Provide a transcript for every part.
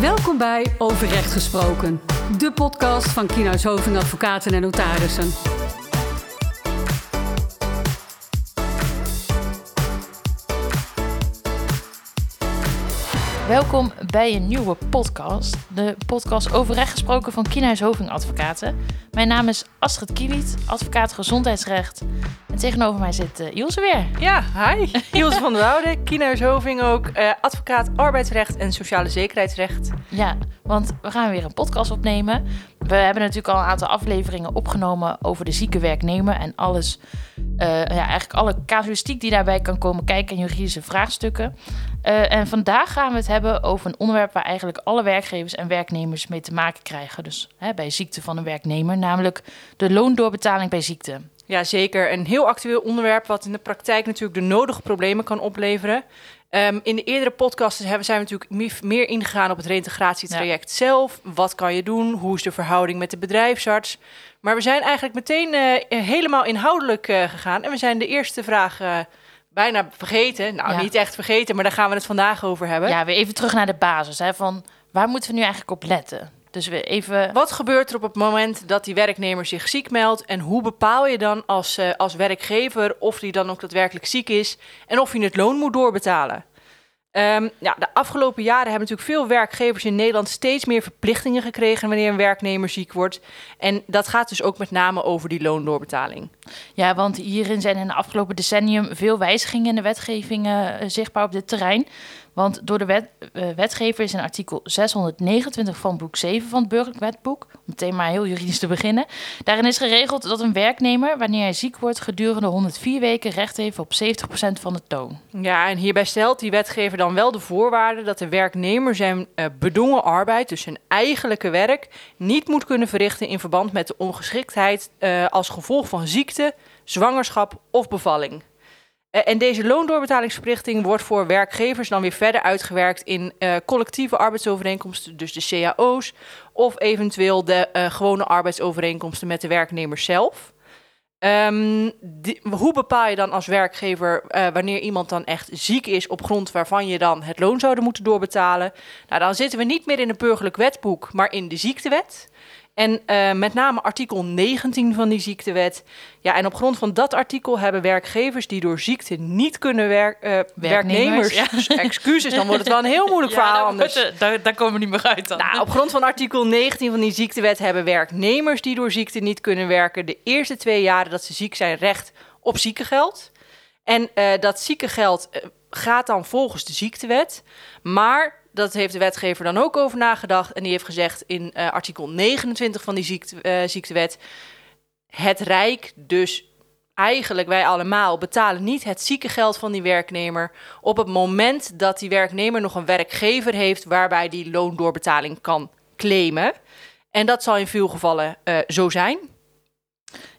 Welkom bij Overrecht Gesproken, de podcast van Kienhuis Hoving Advocaten en Notarissen. Welkom bij een nieuwe podcast. De podcast over recht gesproken van Kienhuis Hoving Advocaten. Mijn naam is Astrid Kiewiet, advocaat gezondheidsrecht. En tegenover mij zit uh, Ilse weer. Ja, hi. Ilse van der Woude, Kienhuis Hoving ook, uh, advocaat arbeidsrecht en sociale zekerheidsrecht. Ja, want we gaan weer een podcast opnemen. We hebben natuurlijk al een aantal afleveringen opgenomen over de zieke werknemer en alles, uh, ja, eigenlijk alle casuïstiek die daarbij kan komen kijken en juridische vraagstukken. Uh, en vandaag gaan we het hebben over een onderwerp waar eigenlijk alle werkgevers en werknemers mee te maken krijgen. Dus hè, bij ziekte van een werknemer, namelijk de loondoorbetaling bij ziekte. Ja, zeker. Een heel actueel onderwerp wat in de praktijk natuurlijk de nodige problemen kan opleveren. Um, in de eerdere podcasts zijn we natuurlijk meer ingegaan op het reintegratietraject ja. zelf. Wat kan je doen? Hoe is de verhouding met de bedrijfsarts? Maar we zijn eigenlijk meteen uh, helemaal inhoudelijk uh, gegaan. En we zijn de eerste vraag uh, bijna vergeten. Nou, ja. niet echt vergeten, maar daar gaan we het vandaag over hebben. Ja, weer even terug naar de basis. Hè, van waar moeten we nu eigenlijk op letten? Dus we even... Wat gebeurt er op het moment dat die werknemer zich ziek meldt? En hoe bepaal je dan als, uh, als werkgever of die dan ook daadwerkelijk ziek is en of je het loon moet doorbetalen? Um, ja, de afgelopen jaren hebben natuurlijk veel werkgevers in Nederland steeds meer verplichtingen gekregen wanneer een werknemer ziek wordt. En dat gaat dus ook met name over die loondoorbetaling. Ja, want hierin zijn in het afgelopen decennium veel wijzigingen in de wetgeving uh, zichtbaar op dit terrein. Want door de wet, uh, wetgever is in artikel 629 van boek 7 van het burgerlijk wetboek, om meteen maar heel juridisch te beginnen, daarin is geregeld dat een werknemer, wanneer hij ziek wordt, gedurende 104 weken recht heeft op 70% van de toon. Ja, en hierbij stelt die wetgever dan wel de voorwaarde dat de werknemer zijn uh, bedongen arbeid, dus zijn eigenlijke werk, niet moet kunnen verrichten in verband met de ongeschiktheid uh, als gevolg van ziekte, zwangerschap of bevalling. En deze loondoorbetalingsverplichting wordt voor werkgevers dan weer verder uitgewerkt in uh, collectieve arbeidsovereenkomsten, dus de cao's, of eventueel de uh, gewone arbeidsovereenkomsten met de werknemer zelf. Die, hoe bepaal je dan als werkgever wanneer iemand dan echt ziek is op grond waarvan je dan het loon zouden moeten doorbetalen? Nou, dan zitten we niet meer in het burgerlijk wetboek, maar in de ziektewet. En uh, met name artikel 19 van die ziektewet. Ja, en op grond van dat artikel hebben werkgevers die door ziekte niet kunnen werken. Uh, werknemers, werknemers ja. excuses, dan wordt het wel een heel moeilijk ja, verhaal anders. Het, daar, daar, komen we niet meer uit dan. Nou, op grond van artikel 19 van die ziektewet hebben werknemers die door ziekte niet kunnen werken... de eerste twee jaren dat ze ziek zijn recht op ziekengeld. En uh, dat ziekengeld gaat dan volgens de ziektewet. Maar dat heeft de wetgever dan ook over nagedacht. En die heeft gezegd in uh, artikel 29 van die ziekte, uh, ziektewet: het Rijk, dus eigenlijk wij allemaal, betalen niet het ziekengeld van die werknemer op het moment dat die werknemer nog een werkgever heeft waarbij die loondoorbetaling kan claimen. En dat zal in veel gevallen uh, zo zijn.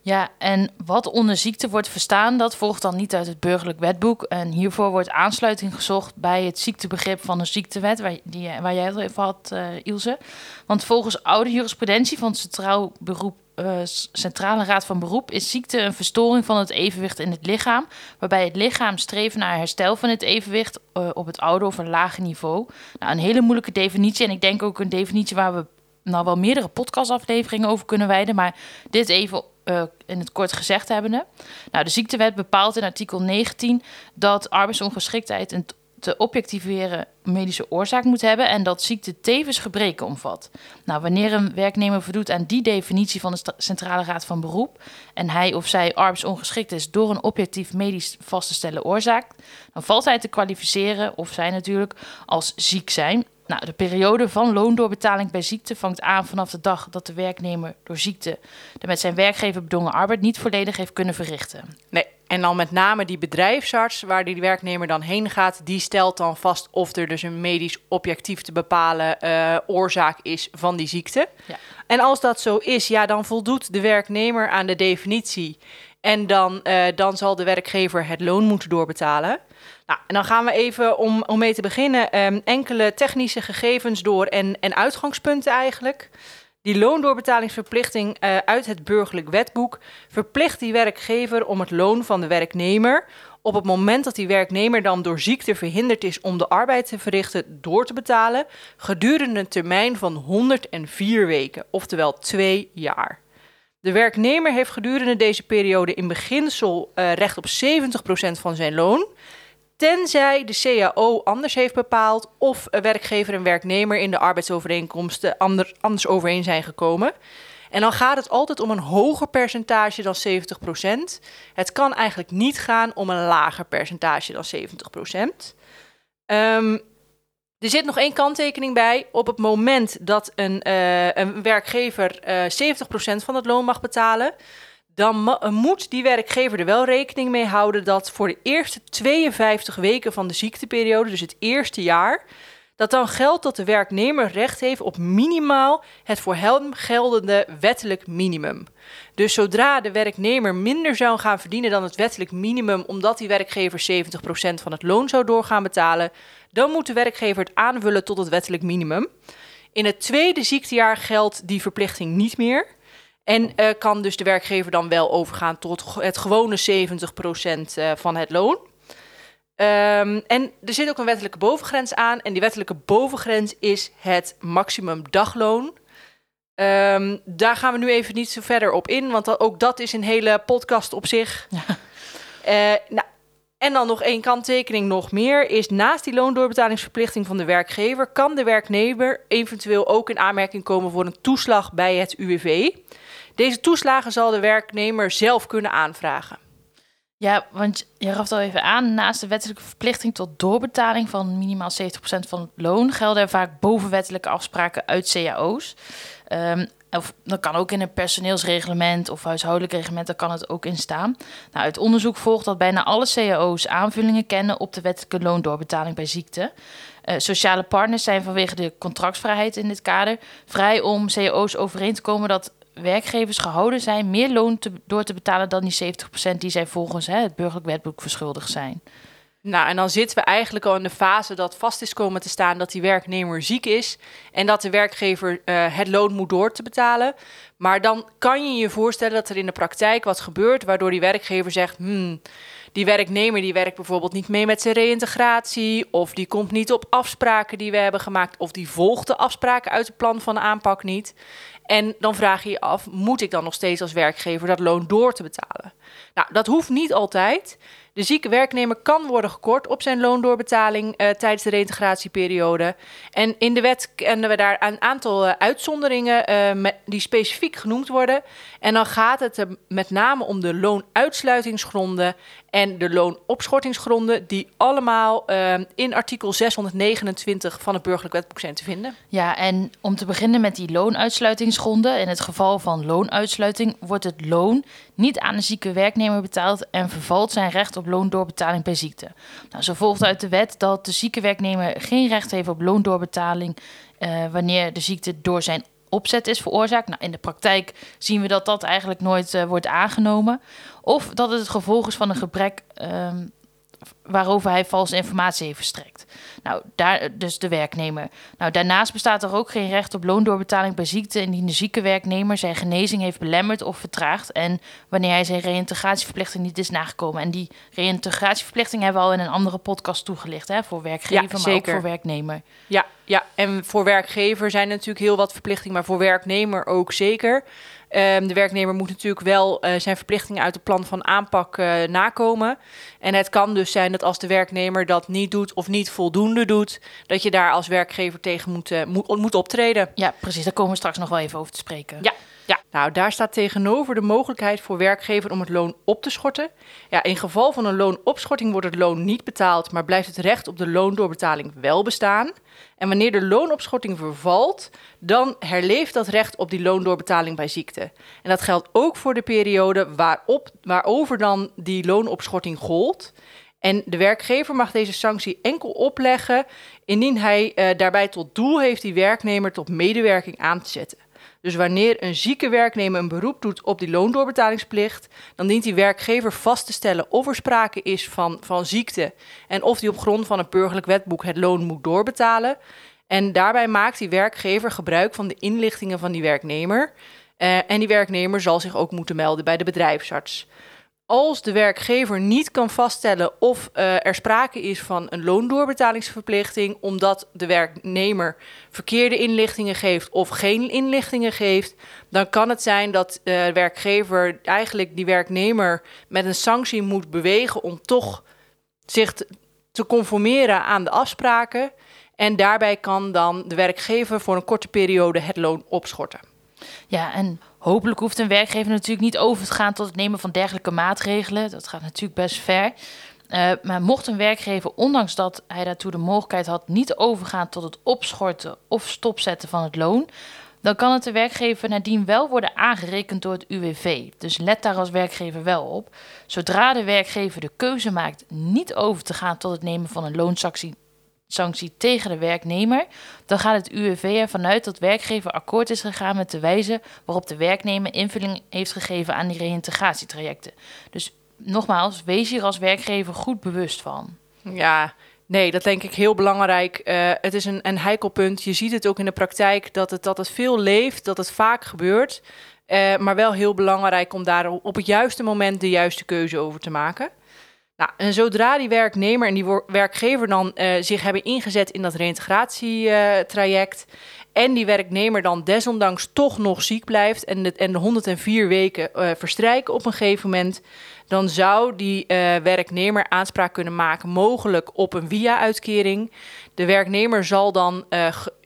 Ja, en wat onder ziekte wordt verstaan, dat volgt dan niet uit het burgerlijk wetboek. En hiervoor wordt aansluiting gezocht bij het ziektebegrip van de ziektewet, waar, die, waar jij het even had, uh, Ilse. Want volgens oude jurisprudentie van het Centraal Beroep, uh, Centrale Raad van Beroep is ziekte een verstoring van het evenwicht in het lichaam, waarbij het lichaam streeft naar herstel van het evenwicht uh, op het oude of een lager niveau. Nou, een hele moeilijke definitie en ik denk ook een definitie waar we nou wel meerdere podcastafleveringen over kunnen wijden, maar dit even uh, in het kort gezegd hebbende. Nou, de ziektewet bepaalt in artikel 19 dat arbeidsongeschiktheid een te objectiveren medische oorzaak moet hebben en dat ziekte tevens gebreken omvat. Nou, wanneer een werknemer voldoet aan die definitie van de Centrale Raad van Beroep en hij of zij arbeidsongeschikt is door een objectief medisch vast te stellen oorzaak, dan valt hij te kwalificeren, of zij natuurlijk, als ziek zijn. Nou, de periode van loondoorbetaling bij ziekte vangt aan vanaf de dag dat de werknemer door ziekte de met zijn werkgever bedongen arbeid niet volledig heeft kunnen verrichten. Nee, en dan met name die bedrijfsarts waar die werknemer dan heen gaat, die stelt dan vast of er dus een medisch objectief te bepalen uh, oorzaak is van die ziekte. Ja. En als dat zo is, ja, dan voldoet de werknemer aan de definitie. En dan, uh, dan zal de werkgever het loon moeten doorbetalen. Nou, en dan gaan we even, om, om mee te beginnen, um, enkele technische gegevens door en, en uitgangspunten eigenlijk. Die loondoorbetalingsverplichting uh, uit het burgerlijk wetboek verplicht die werkgever om het loon van de werknemer op het moment dat die werknemer dan door ziekte verhinderd is om de arbeid te verrichten, door te betalen gedurende een termijn van 104 weken, oftewel twee jaar. De werknemer heeft gedurende deze periode in beginsel uh, recht op 70% van zijn loon, tenzij de CAO anders heeft bepaald of werkgever en werknemer in de arbeidsovereenkomsten anders overeen zijn gekomen. En dan gaat het altijd om een hoger percentage dan 70%. Het kan eigenlijk niet gaan om een lager percentage dan 70%. Um, ehm, er zit nog één kanttekening bij. Op het moment dat een, uh, een werkgever uh, eh, 70% van het loon mag betalen, dan moet die werkgever er wel rekening mee houden dat voor de eerste 52 weken van de ziekteperiode, dus het eerste jaar, dat dan geldt dat de werknemer recht heeft op minimaal het voor hem geldende wettelijk minimum. Dus zodra de werknemer minder zou gaan verdienen dan het wettelijk minimum, omdat die werkgever 70% van het loon zou doorgaan betalen, dan moet de werkgever het aanvullen tot het wettelijk minimum. In het tweede ziektejaar geldt die verplichting niet meer. En uh, kan dus de werkgever dan wel overgaan tot het gewone 70% uh, van het loon. Um, en er zit ook een wettelijke bovengrens aan. En die wettelijke bovengrens is het maximum dagloon. Um, daar gaan we nu even niet zo verder op in, want dat, ook dat is een hele podcast op zich. Ja. Uh, nou, en dan nog één kanttekening nog meer, is naast die loondoorbetalingsverplichting van de werkgever, kan de werknemer eventueel ook in aanmerking komen voor een toeslag bij het UWV. Deze toeslagen zal de werknemer zelf kunnen aanvragen. Ja, want je gaf al even aan, naast de wettelijke verplichting tot doorbetaling van minimaal 70% van het loon gelden er vaak bovenwettelijke afspraken uit cao's. Um, of dat kan ook in een personeelsreglement of huishoudelijk reglement, daar kan het ook in staan. Nou, uit onderzoek volgt dat bijna alle cao's aanvullingen kennen op de wettelijke loondoorbetaling bij ziekte. Uh, sociale partners zijn vanwege de contractsvrijheid in dit kader vrij om cao's overeen te komen dat werkgevers gehouden zijn meer loon te, door te betalen dan die 70% die zij volgens hè, het burgerlijk wetboek verschuldigd zijn. Nou, en dan zitten we eigenlijk al in de fase dat vast is komen te staan dat die werknemer ziek is en dat de werkgever uh, het loon moet door te betalen. Maar dan kan je je voorstellen dat er in de praktijk wat gebeurt waardoor die werkgever zegt, hmm, die werknemer die werkt bijvoorbeeld niet mee met zijn reïntegratie of die komt niet op afspraken die we hebben gemaakt of die volgt de afspraken uit het plan van aanpak niet. En dan vraag je je af, moet ik dan nog steeds als werkgever dat loon door te betalen? Nou, dat hoeft niet altijd. De zieke werknemer kan worden gekort op zijn loondoorbetaling uh, tijdens de reïntegratieperiode. En in de wet kennen we daar een aantal uh, uitzonderingen met, die specifiek genoemd worden. En dan gaat het met name om de loonuitsluitingsgronden en de loonopschortingsgronden, die allemaal in artikel 629 van het burgerlijk wetboek zijn te vinden. Ja, en om te beginnen met die loonuitsluitingsgronden. In het geval van loonuitsluiting wordt het loon niet aan de zieke werknemer betaald en vervalt zijn recht op loondoorbetaling bij ziekte. Nou, zo volgt uit de wet dat de zieke werknemer geen recht heeft op loondoorbetaling uh, wanneer de ziekte door zijn opzet is veroorzaakt. Nou, in de praktijk zien we dat dat eigenlijk nooit uh, wordt aangenomen. Of dat het het gevolg is van een gebrek um, waarover hij valse informatie heeft verstrekt. Nou, daar, dus de werknemer. Nou, daarnaast bestaat er ook geen recht op loondoorbetaling bij ziekte indien de zieke werknemer zijn genezing heeft belemmerd of vertraagd en wanneer hij zijn reïntegratieverplichting niet is nagekomen. En die reïntegratieverplichting hebben we al in een andere podcast toegelicht, hè, voor werkgever, maar ook voor werknemer. Ja, ja, en voor werkgever zijn er natuurlijk heel wat verplichtingen, maar voor werknemer ook zeker. Um, de werknemer moet natuurlijk wel uh, zijn verplichtingen uit het plan van aanpak uh, nakomen. En het kan dus zijn dat als de werknemer dat niet doet of niet voldoende doet, dat je daar als werkgever tegen moet, uh, moet, moet optreden. Ja, precies. Daar komen we straks nog wel even over te spreken. Ja. Ja, nou daar staat tegenover de mogelijkheid voor werkgever om het loon op te schorten. Ja, in geval van een loonopschorting wordt het loon niet betaald, maar blijft het recht op de loondoorbetaling wel bestaan. En wanneer de loonopschorting vervalt, dan herleeft dat recht op die loondoorbetaling bij ziekte. En dat geldt ook voor de periode waarop, waarover dan die loonopschorting gold. En de werkgever mag deze sanctie enkel opleggen indien hij uh, daarbij tot doel heeft die werknemer tot medewerking aan te zetten. Dus wanneer een zieke werknemer een beroep doet op die loondoorbetalingsplicht, dan dient die werkgever vast te stellen of er sprake is van, van ziekte en of die op grond van een burgerlijk wetboek het loon moet doorbetalen. En daarbij maakt die werkgever gebruik van de inlichtingen van die werknemer. Uh, en die werknemer zal zich ook moeten melden bij de bedrijfsarts. Als de werkgever niet kan vaststellen of uh, er sprake is van een loondoorbetalingsverplichting, omdat de werknemer verkeerde inlichtingen geeft of geen inlichtingen geeft, dan kan het zijn dat de werkgever eigenlijk die werknemer met een sanctie moet bewegen om toch zich te conformeren aan de afspraken. En daarbij kan dan de werkgever voor een korte periode het loon opschorten. Ja, en hopelijk hoeft een werkgever natuurlijk niet over te gaan tot het nemen van dergelijke maatregelen. Dat gaat natuurlijk best ver. Uh, maar mocht een werkgever, ondanks dat hij daartoe de mogelijkheid had, niet overgaan tot het opschorten of stopzetten van het loon, dan kan het de werkgever nadien wel worden aangerekend door het UWV. Dus let daar als werkgever wel op. Zodra de werkgever de keuze maakt niet over te gaan tot het nemen van een loonsanctie sanctie tegen de werknemer, dan gaat het UWV ervan uit dat werkgever akkoord is gegaan met de wijze waarop de werknemer invulling heeft gegeven aan die reïntegratietrajecten. Dus nogmaals, wees hier als werkgever goed bewust van. Ja, nee, dat denk ik heel belangrijk. Uh, het is een, een heikel punt. Je ziet het ook in de praktijk dat het, dat het veel leeft, dat het vaak gebeurt. Uh, maar wel heel belangrijk om daar op het juiste moment de juiste keuze over te maken. Nou, en zodra die werknemer en die werkgever dan uh, zich hebben ingezet in dat reïntegratietraject uh, en die werknemer dan desondanks toch nog ziek blijft en de, en de 104 weken uh, verstrijken op een gegeven moment, dan zou die werknemer aanspraak kunnen maken, mogelijk op een via-uitkering. De werknemer zal dan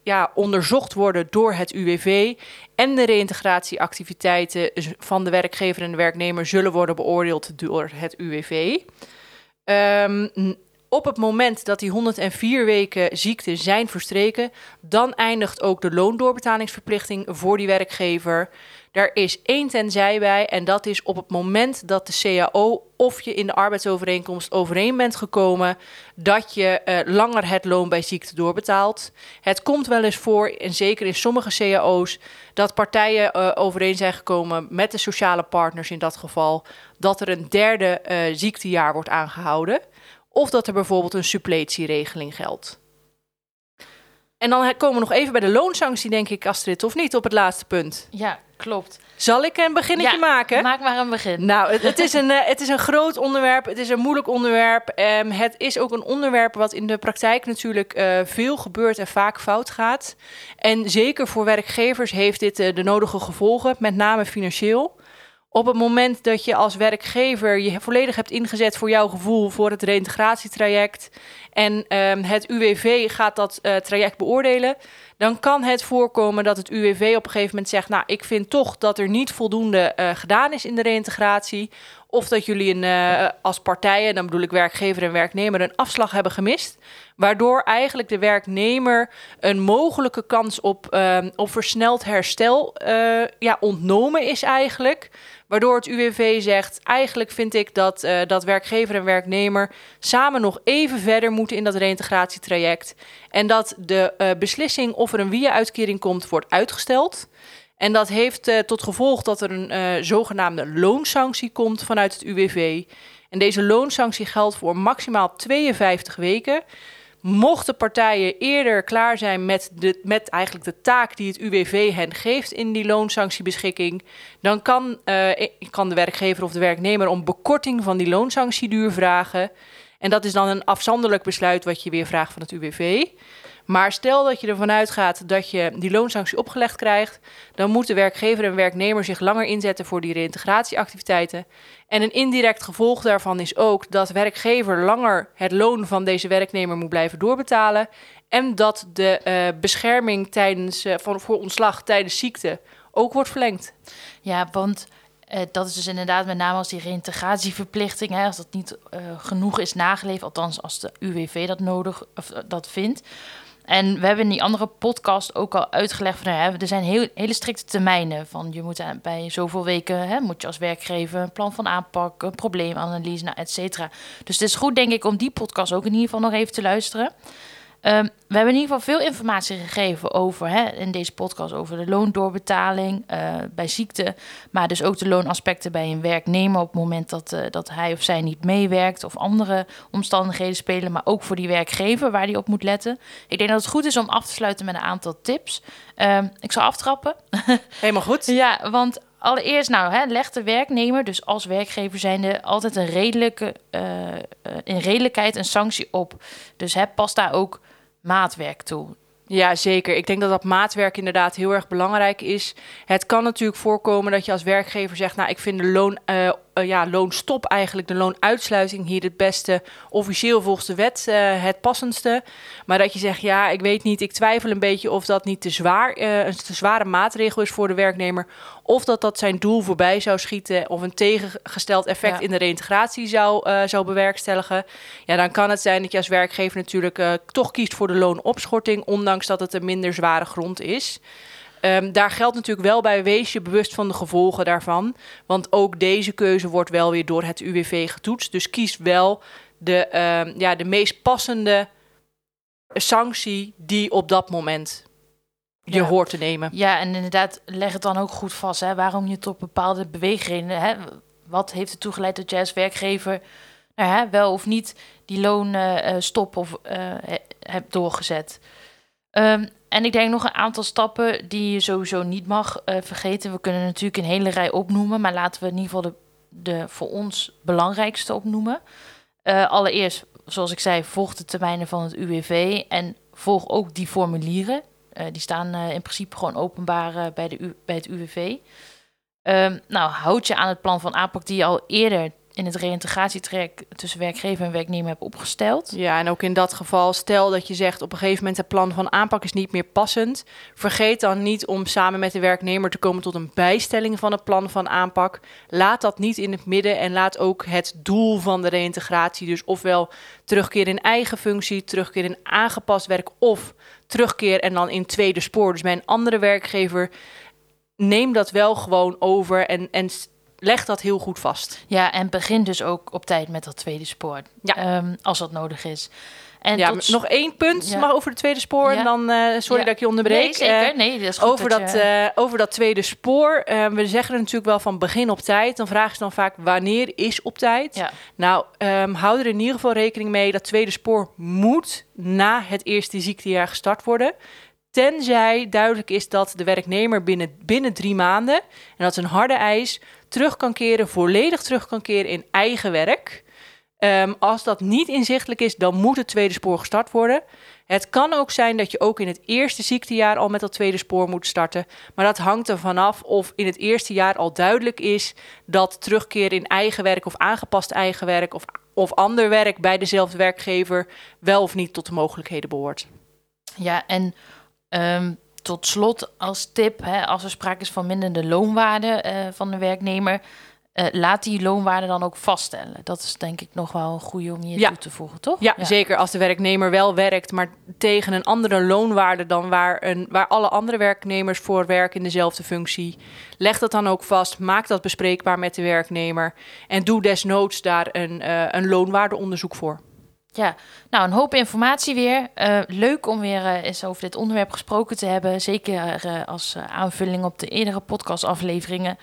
ja, onderzocht worden door het UWV en de reïntegratieactiviteiten van de werkgever en de werknemer zullen worden beoordeeld door het UWV. Um, op het moment dat die 104 weken ziekte zijn verstreken, dan eindigt ook de loondoorbetalingsverplichting voor die werkgever. Daar is één tenzij bij en dat is op het moment dat de CAO of je in de arbeidsovereenkomst overeen bent gekomen dat je uh, langer het loon bij ziekte doorbetaalt. Het komt wel eens voor, en zeker in sommige CAO's, dat partijen uh, overeen zijn gekomen met de sociale partners in dat geval, dat er een derde uh, ziektejaar wordt aangehouden. Of dat er bijvoorbeeld een suppletieregeling geldt. En dan komen we nog even bij de loonsanctie, denk ik, Astrid, of niet, op het laatste punt. Ja, klopt. Zal ik een beginnetje ja, maken? Maak maar een begin. Nou, het, het is een, uh, het is een groot onderwerp. Het is een moeilijk onderwerp. Um, het is ook een onderwerp wat in de praktijk natuurlijk uh, veel gebeurt en vaak fout gaat. En zeker voor werkgevers heeft dit uh, de nodige gevolgen, met name financieel. Op het moment dat je als werkgever je volledig hebt ingezet voor jouw gevoel voor het reïntegratietraject en um, het UWV gaat dat traject beoordelen, dan kan het voorkomen dat het UWV op een gegeven moment zegt: Nou, ik vind toch dat er niet voldoende uh, gedaan is in de reïntegratie. Of dat jullie een, uh, als partijen, dan bedoel ik werkgever en werknemer, een afslag hebben gemist. Waardoor eigenlijk de werknemer een mogelijke kans op, uh, op versneld herstel uh, ja, ontnomen is eigenlijk. Waardoor het UWV zegt, eigenlijk vind ik dat, uh, dat werkgever en werknemer samen nog even verder moeten in dat reïntegratietraject. En dat de beslissing of er een via-uitkering komt, wordt uitgesteld. En dat heeft uh, tot gevolg dat er een zogenaamde loonsanctie komt vanuit het UWV. En deze loonsanctie geldt voor maximaal 52 weken. Mochten partijen eerder klaar zijn met, de, met eigenlijk de taak die het UWV hen geeft in die loonsanciebeschikking, dan kan, uh, kan de werkgever of de werknemer om bekorting van die loonsanctieduur vragen. En dat is dan een afzonderlijk besluit wat je weer vraagt van het UWV. Maar stel dat je ervan uitgaat dat je die loonsanctie opgelegd krijgt, dan moet de werkgever en werknemer zich langer inzetten voor die reïntegratieactiviteiten. En een indirect gevolg daarvan is ook dat werkgever langer het loon van deze werknemer moet blijven doorbetalen. En dat de uh, bescherming tijdens, uh, voor ontslag tijdens ziekte ook wordt verlengd. Ja, want uh, dat is dus inderdaad met name als die reïntegratieverplichting, hè, als dat niet genoeg is nageleefd, althans als de UWV dat nodig of dat vindt. En we hebben in die andere podcast ook al uitgelegd van hè, er zijn heel, hele strikte termijnen. Van je moet bij zoveel weken hè, moet je als werkgever een plan van aanpak, een probleemanalyse, nou, et cetera. Dus het is goed, denk ik, om die podcast ook in ieder geval nog even te luisteren. Um, we hebben in ieder geval veel informatie gegeven over, hè, in deze podcast, over de loondoorbetaling uh, bij ziekte, maar dus ook de loonaspecten bij een werknemer op het moment dat, uh, dat hij of zij niet meewerkt of andere omstandigheden spelen, maar ook voor die werkgever waar die op moet letten. Ik denk dat het goed is om af te sluiten met een aantal tips. Um, ik zal aftrappen. Helemaal goed. ja, want allereerst, nou, hè, legt de werknemer, dus als werkgever zijnde, altijd een redelijke, uh, in redelijkheid een sanctie op. Dus hè, past daar ook maatwerk toe. Ja, zeker. Ik denk dat dat maatwerk inderdaad heel erg belangrijk is. Het kan natuurlijk voorkomen dat je als werkgever zegt: Nou, ik vind de loon, uh, uh, ja, loonstop eigenlijk, de loonuitsluiting hier het beste, officieel volgens de wet uh, het passendste. Maar dat je zegt: Ja, ik weet niet, ik twijfel een beetje of dat niet te zwaar, een te zware maatregel is voor de werknemer. Of dat dat zijn doel voorbij zou schieten of een tegengesteld effect ja. in de reintegratie zou, zou bewerkstelligen. Ja, dan kan het zijn dat je als werkgever natuurlijk toch kiest voor de loonopschorting, ondanks dat het een minder zware grond is. Um, daar geldt natuurlijk wel bij, wees je bewust van de gevolgen daarvan. Want ook deze keuze wordt wel weer door het UWV getoetst. Dus kies wel de, um, ja, de meest passende sanctie die op dat moment je Ja. hoort te nemen. Ja, en inderdaad, leg het dan ook goed vast, hè, waarom je tot bepaalde beweegredenen, hè, wat heeft ertoe geleid dat jij als werkgever nou, hè, wel of niet die loonstop of eh, he- hebt doorgezet. Ehm, en ik denk nog een aantal stappen die je sowieso niet mag eh, vergeten. We kunnen natuurlijk een hele rij opnoemen, maar laten we in ieder geval de, de voor ons belangrijkste opnoemen. Eh, allereerst, zoals ik zei, volg de termijnen van het UWV en volg ook die formulieren. Eh, die staan in principe gewoon openbaar bij, de bij het UWV. Ehm, nou, houd je aan het plan van aanpak die je al eerder in het reïntegratietraject tussen werkgever en werknemer hebt opgesteld. Ja, en ook in dat geval, stel dat je zegt op een gegeven moment het plan van aanpak is niet meer passend. Vergeet dan niet om samen met de werknemer te komen tot een bijstelling van het plan van aanpak. Laat dat niet in het midden en laat ook het doel van de reïntegratie, dus ofwel terugkeer in eigen functie, terugkeer in aangepast werk of terugkeer en dan in tweede spoor, dus bij een andere werkgever, neem dat wel gewoon over en, en leg dat heel goed vast. Ja, en begin dus ook op tijd met dat tweede spoor. Ja. Ehm, als dat nodig is. En ja, tot- nog één punt Ja. maar over het tweede spoor Ja. en dan, eh, sorry dat ik je onderbreek. Nee, zeker. Eh, nee, dat is goed over, dat, je- eh, over dat tweede spoor. eh, we zeggen er natuurlijk wel van begin op tijd. Dan vragen ze dan vaak wanneer is op tijd. Nou, ehm, hou er in ieder geval rekening mee. Dat tweede spoor moet na het eerste ziektejaar gestart worden. Tenzij duidelijk is dat de werknemer binnen, binnen drie maanden, en dat is een harde eis, terug kan keren, volledig terug kan keren in eigen werk. Ehm, als dat niet inzichtelijk is, dan moet het tweede spoor gestart worden. Het kan ook zijn dat je ook in het eerste ziektejaar al met dat tweede spoor moet starten. Maar dat hangt er vanaf of in het eerste jaar al duidelijk is dat terugkeer in eigen werk of aangepast eigen werk of, of ander werk bij dezelfde werkgever wel of niet tot de mogelijkheden behoort. Ja, en ehm, tot slot als tip, hè, als er sprake is van minderde loonwaarde eh, van de werknemer, eh, laat die loonwaarde dan ook vaststellen. Dat is denk ik nog wel een goede om hier Ja. toe te voegen, toch? Ja, zeker als de werknemer wel werkt, maar tegen een andere loonwaarde dan waar, een, waar alle andere werknemers voor werken in dezelfde functie. Leg dat dan ook vast, maak dat bespreekbaar met de werknemer en doe desnoods daar een, eh, een loonwaardeonderzoek voor. Ja, nou een hoop informatie weer. Eh, leuk om weer eh, eens over dit onderwerp gesproken te hebben. Zeker eh, als eh, aanvulling op de eerdere podcastafleveringen.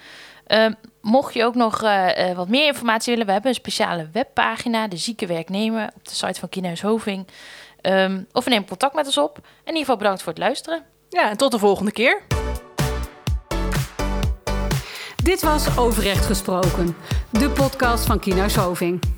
Eh, mocht je ook nog eh, eh, wat meer informatie willen, we hebben een speciale webpagina, de zieke werknemer, op de site van Kienhuis Hoving. Ehm, of neem contact met ons op. In ieder geval bedankt voor het luisteren. Ja, en tot de volgende keer. Dit was Overrecht Gesproken, de podcast van Kienhuis Hoving.